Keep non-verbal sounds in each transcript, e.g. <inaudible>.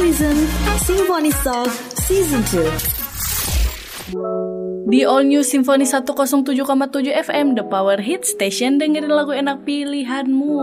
listen Sing Bonnie Song Season 2. Di All New Symphony 107,7 FM The Power Hit Station dengerin lagu enak pilihanmu.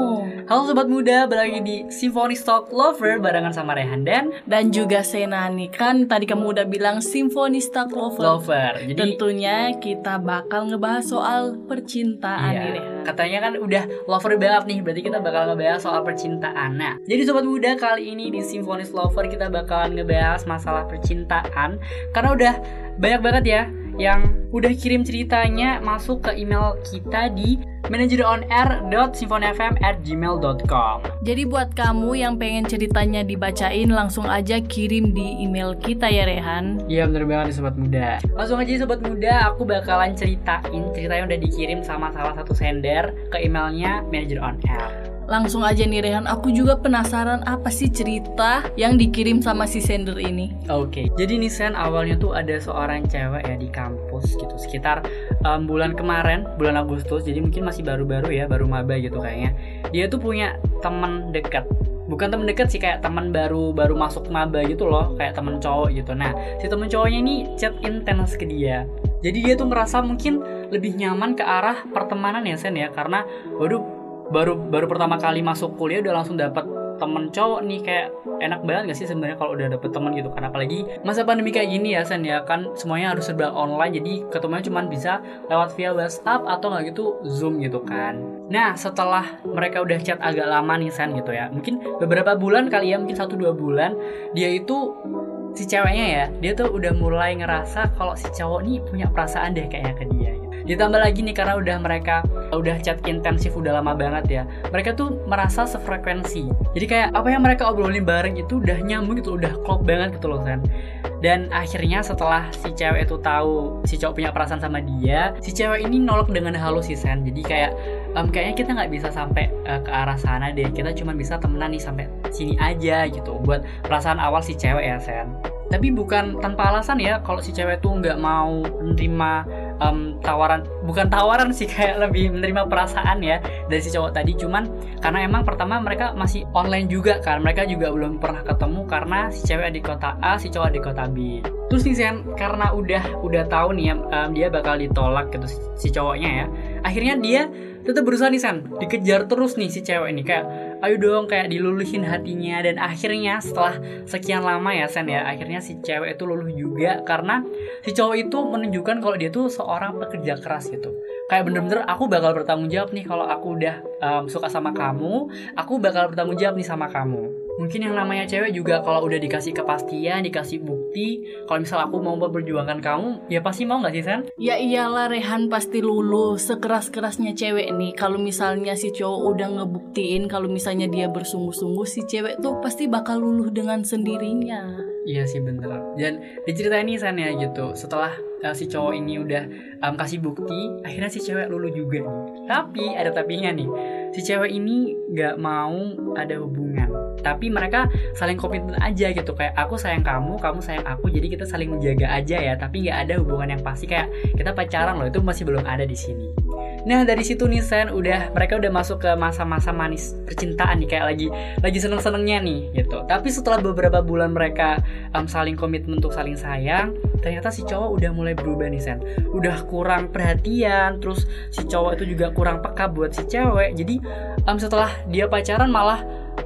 Halo sobat muda, balik lagi di Symphony Stock Lover barengan sama Rehan dan Dan juga Senani kan tadi kamu udah bilang Symphony Stock Lover. Lover. Jadi Tentunya kita bakal ngebahas soal percintaan Iya, nih Rehan. katanya kan udah lover banget nih, berarti kita bakal ngebahas soal percintaan. Nah, jadi sobat muda kali ini di Symphony Lover kita bakalan ngebahas masalah percintaan karena udah banyak banget ya yang udah kirim ceritanya masuk ke email kita di manageronair.symphonyfm@gmail.com. Jadi buat kamu yang pengen ceritanya dibacain langsung aja kirim di email kita ya Rehan. Iya bener banget nih sobat muda Langsung aja sobat muda Aku bakalan ceritain Ceritanya udah dikirim sama salah satu sender Ke emailnya Manager on Air Langsung aja nih Rehan, aku juga penasaran apa sih cerita yang dikirim sama si sender ini. Oke Jadi nih Sen awalnya tuh ada seorang cewek ya di kampus gitu Sekitar em, bulan kemarin Bulan Agustus Jadi mungkin masih baru-baru ya Baru maba gitu kayaknya Dia tuh punya temen dekat Bukan temen deket sih kayak teman baru baru masuk maba gitu loh kayak temen cowok gitu. Nah si temen cowoknya ini chat intens ke dia. Jadi dia tuh merasa mungkin lebih nyaman ke arah pertemanan ya Sen ya karena waduh baru baru pertama kali masuk kuliah udah langsung dapat temen cowok nih kayak enak banget gak sih sebenarnya kalau udah dapet temen gitu kan apalagi masa pandemi kayak gini ya Sen ya kan semuanya harus serba online jadi ketemunya cuma bisa lewat via WhatsApp atau nggak gitu Zoom gitu kan nah setelah mereka udah chat agak lama nih Sen gitu ya mungkin beberapa bulan kali ya mungkin satu dua bulan dia itu si ceweknya ya dia tuh udah mulai ngerasa kalau si cowok nih punya perasaan deh kayaknya ke dia gitu. Ditambah lagi nih karena udah mereka udah chat intensif udah lama banget ya mereka tuh merasa sefrekuensi. Jadi kayak apa yang mereka obrolin bareng itu udah nyambung gitu udah klop banget gitu loh San. Dan akhirnya setelah si cewek itu tahu si cowok punya perasaan sama dia si cewek ini nolak dengan halus sih San. Jadi kayak em, kayaknya kita nggak bisa sampai eh, ke arah sana deh kita cuma bisa temenan nih sampai sini aja gitu buat perasaan awal si cewek ya Sen tapi bukan tanpa alasan ya kalau si cewek tuh nggak mau menerima em, tawaran bukan tawaran sih <laughs> kayak lebih menerima perasaan ya dari si cowok tadi. Cuman karena emang pertama mereka masih online juga kan mereka juga belum pernah ketemu karena si cewek di kota A si cowok di kota B. Terus nih Sen karena udah udah tahu nih ya em, dia bakal ditolak gitu si, si cowoknya ya akhirnya dia tetap berusaha nih San dikejar terus nih si cewek ini. Kayak ayo dong kayak diluluhin hatinya. Dan akhirnya setelah sekian lama ya Sen ya akhirnya si cewek itu luluh juga. Karena si cowok itu menunjukkan kalau dia tuh seorang pekerja keras gitu. Kayak bener-bener aku bakal bertanggung jawab nih kalau aku udah em, suka sama kamu. Aku bakal bertanggung jawab nih sama kamu mungkin yang namanya cewek juga kalau udah dikasih kepastian dikasih bukti kalau misal aku mau memperjuangkan kamu ya pasti mau nggak sih Sen Ya iyalah Rehan pasti luluh sekeras-kerasnya cewek nih. Kalau misalnya si cowok udah ngebuktiin kalau misalnya dia bersungguh-sungguh Si cewek tuh pasti bakal luluh dengan sendirinya. Iya sih bener. Dan diceritain nih San ya gitu. Setelah uh, si cowok ini udah um, kasih bukti Akhirnya si cewek lulu juga nih. Tapi ada tapinya nih. Si cewek ini gak mau ada hubungan Tapi mereka saling komitmen aja gitu Kayak aku sayang kamu, kamu sayang aku Jadi kita saling menjaga aja ya Tapi gak ada hubungan yang pasti Kayak kita pacaran loh Itu masih belum ada di sini Nah dari situ nih Sen udah mereka udah masuk ke masa-masa manis percintaan nih kayak lagi lagi seneng-senengnya nih gitu. Tapi setelah beberapa bulan mereka um, saling komitmen untuk saling sayang, ternyata si cowok udah mulai berubah nih Sen. Udah kurang perhatian, terus si cowok itu juga kurang peka buat si cewek. Jadi um, setelah dia pacaran malah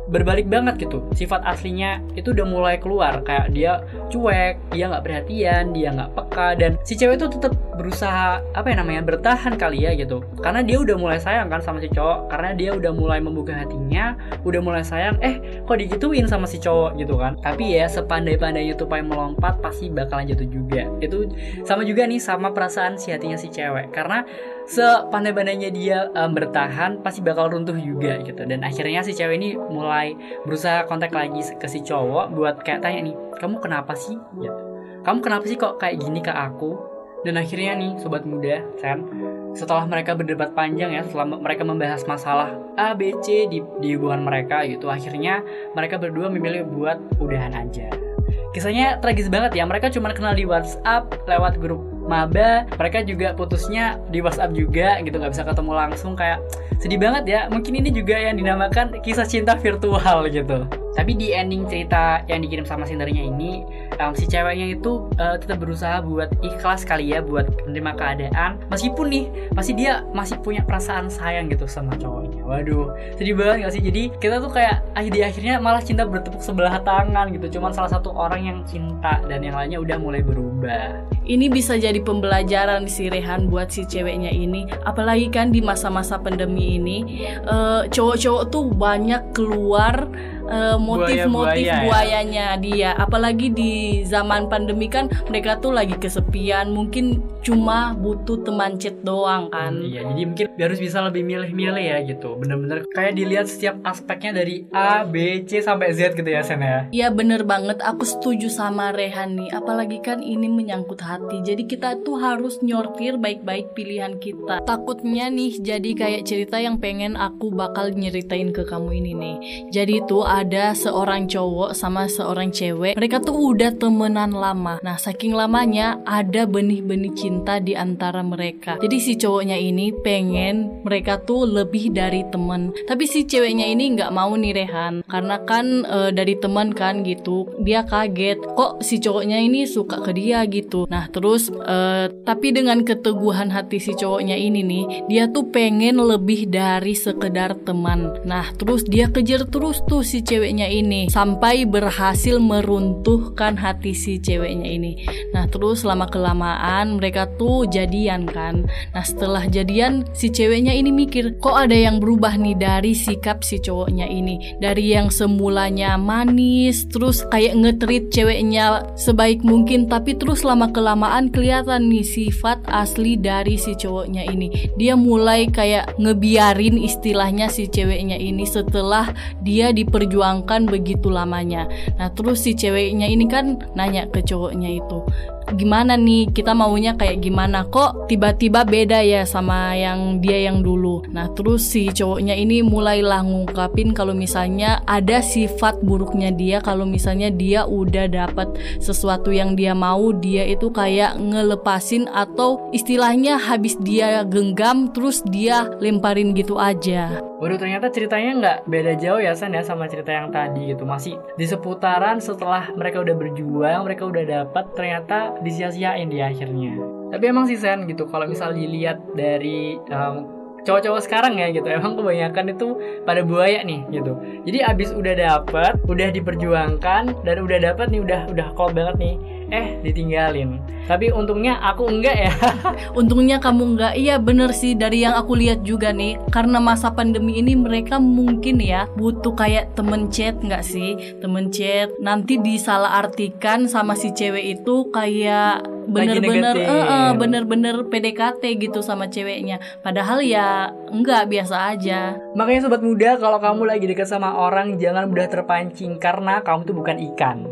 berbalik banget gitu. Sifat aslinya itu udah mulai keluar. Kayak dia cuek dia nggak perhatian dia nggak peka dan si cewek itu tetap berusaha apa ya namanya bertahan kali ya gitu. Karena dia udah mulai sayang kan sama si cowok. Karena dia udah mulai membuka hatinya udah mulai sayang eh kok digituin sama si cowok? gitu kan. Tapi ya sepandai-pandainya tupai melompat pasti bakalan jatuh juga. Itu sama juga nih sama perasaan si hatinya si cewek. Karena sepandai-pandainya dia em, bertahan pasti bakal runtuh juga gitu. Dan akhirnya si cewek ini mulai berusaha kontak lagi ke si cowok buat kayak tanya nih kamu kenapa sih? Gitu. Kamu kenapa sih kok kayak gini ke aku? Dan akhirnya nih sobat muda Sen setelah mereka berdebat panjang ya setelah mereka membahas masalah A B C di, di hubungan mereka gitu akhirnya mereka berdua memilih buat udahan aja. Kisahnya tragis banget ya mereka cuma kenal di WhatsApp lewat grup maba mereka juga putusnya di WhatsApp juga gitu nggak bisa ketemu langsung kayak sedih banget ya. Mungkin ini juga yang dinamakan kisah cinta virtual gitu tapi di ending cerita yang dikirim sama sendernya ini um, si ceweknya itu uh, tetap berusaha buat ikhlas kali ya buat menerima keadaan. Meskipun nih pasti dia masih punya perasaan sayang gitu sama cowoknya. Waduh sedih banget gak sih? Jadi kita tuh kayak di akhirnya malah cinta bertepuk sebelah tangan gitu. Cuman salah satu orang yang cinta dan yang lainnya udah mulai berubah. Ini bisa jadi pembelajaran si Rehan buat si ceweknya ini. Apalagi kan di masa-masa pandemi ini uh, cowok-cowok tuh banyak keluar uh, motif-motif Buaya, buaya, buayanya ya? dia. Apalagi di zaman pandemi kan mereka tuh lagi kesepian, mungkin cuma butuh teman chat doang kan. Hmm, iya, jadi mungkin harus bisa lebih milih-milih ya gitu. Bener-bener kayak dilihat setiap aspeknya dari A, B, C sampai Z gitu ya Sen ya. Iya bener banget, aku setuju sama Rehan nih. Apalagi kan ini menyangkut hati. Jadi kita tuh harus nyortir baik-baik pilihan kita. Takutnya nih jadi kayak cerita yang pengen aku bakal nyeritain ke kamu ini nih. Jadi tuh ada seorang cowok sama seorang cewek mereka tuh udah temenan lama. Nah saking lamanya ada benih-benih cinta di antara mereka. Jadi si cowoknya ini pengen mereka tuh lebih dari temen tapi si ceweknya ini nggak mau nih Rehan. Karena kan e, dari teman kan gitu dia kaget. Kok si cowoknya ini suka ke dia gitu? Nah terus e, tapi dengan keteguhan hati si cowoknya ini nih dia tuh pengen lebih dari sekedar teman. Nah terus dia kejar terus tuh si ceweknya ini sampai berhasil meruntuhkan hati si ceweknya ini. Nah, terus lama kelamaan mereka tuh jadian kan. Nah, setelah jadian si ceweknya ini mikir, kok ada yang berubah nih dari sikap si cowoknya ini. Dari yang semulanya manis, terus kayak ngetrit ceweknya sebaik mungkin, tapi terus lama kelamaan kelihatan nih sifat asli dari si cowoknya ini. Dia mulai kayak ngebiarin istilahnya si ceweknya ini setelah dia diperjuangkan memperjuangkan begitu lamanya. Nah, terus si ceweknya ini kan nanya ke cowoknya itu, gimana nih? Kita maunya kayak gimana? Kok tiba-tiba beda ya sama yang dia yang dulu? Nah terus si cowoknya ini mulailah ngungkapin kalau misalnya ada sifat buruknya dia kalau misalnya dia udah dapat sesuatu yang dia mau dia itu kayak ngelepasin atau istilahnya habis dia genggam terus dia lemparin gitu aja. Waduh ternyata ceritanya nggak beda jauh ya San ya sama cerita yang tadi gitu. Masih di seputaran setelah mereka udah berjuang mereka udah dapat ternyata disia-siain di akhirnya. Tapi emang sih Sen gitu. Kalau misal dilihat dari um, cowok-cowok sekarang ya gitu <laughs> emang kebanyakan itu pada buaya nih gitu. Jadi abis udah dapet udah diperjuangkan dan udah dapet nih udah udah klop banget nih eh ditinggalin. Tapi untungnya aku enggak ya. <laughs> Untungnya kamu enggak. Iya bener sih. Dari yang aku lihat juga nih karena masa pandemi ini mereka mungkin ya butuh kayak temen chat nggak sih? Temen chat. Nanti disalah artikan sama si cewek itu kayak bener-bener uh, uh, bener-bener PDKT gitu sama ceweknya. Padahal ya enggak biasa aja. Makanya sobat muda kalau kamu lagi dekat sama orang jangan mudah terpancing karena kamu tuh bukan ikan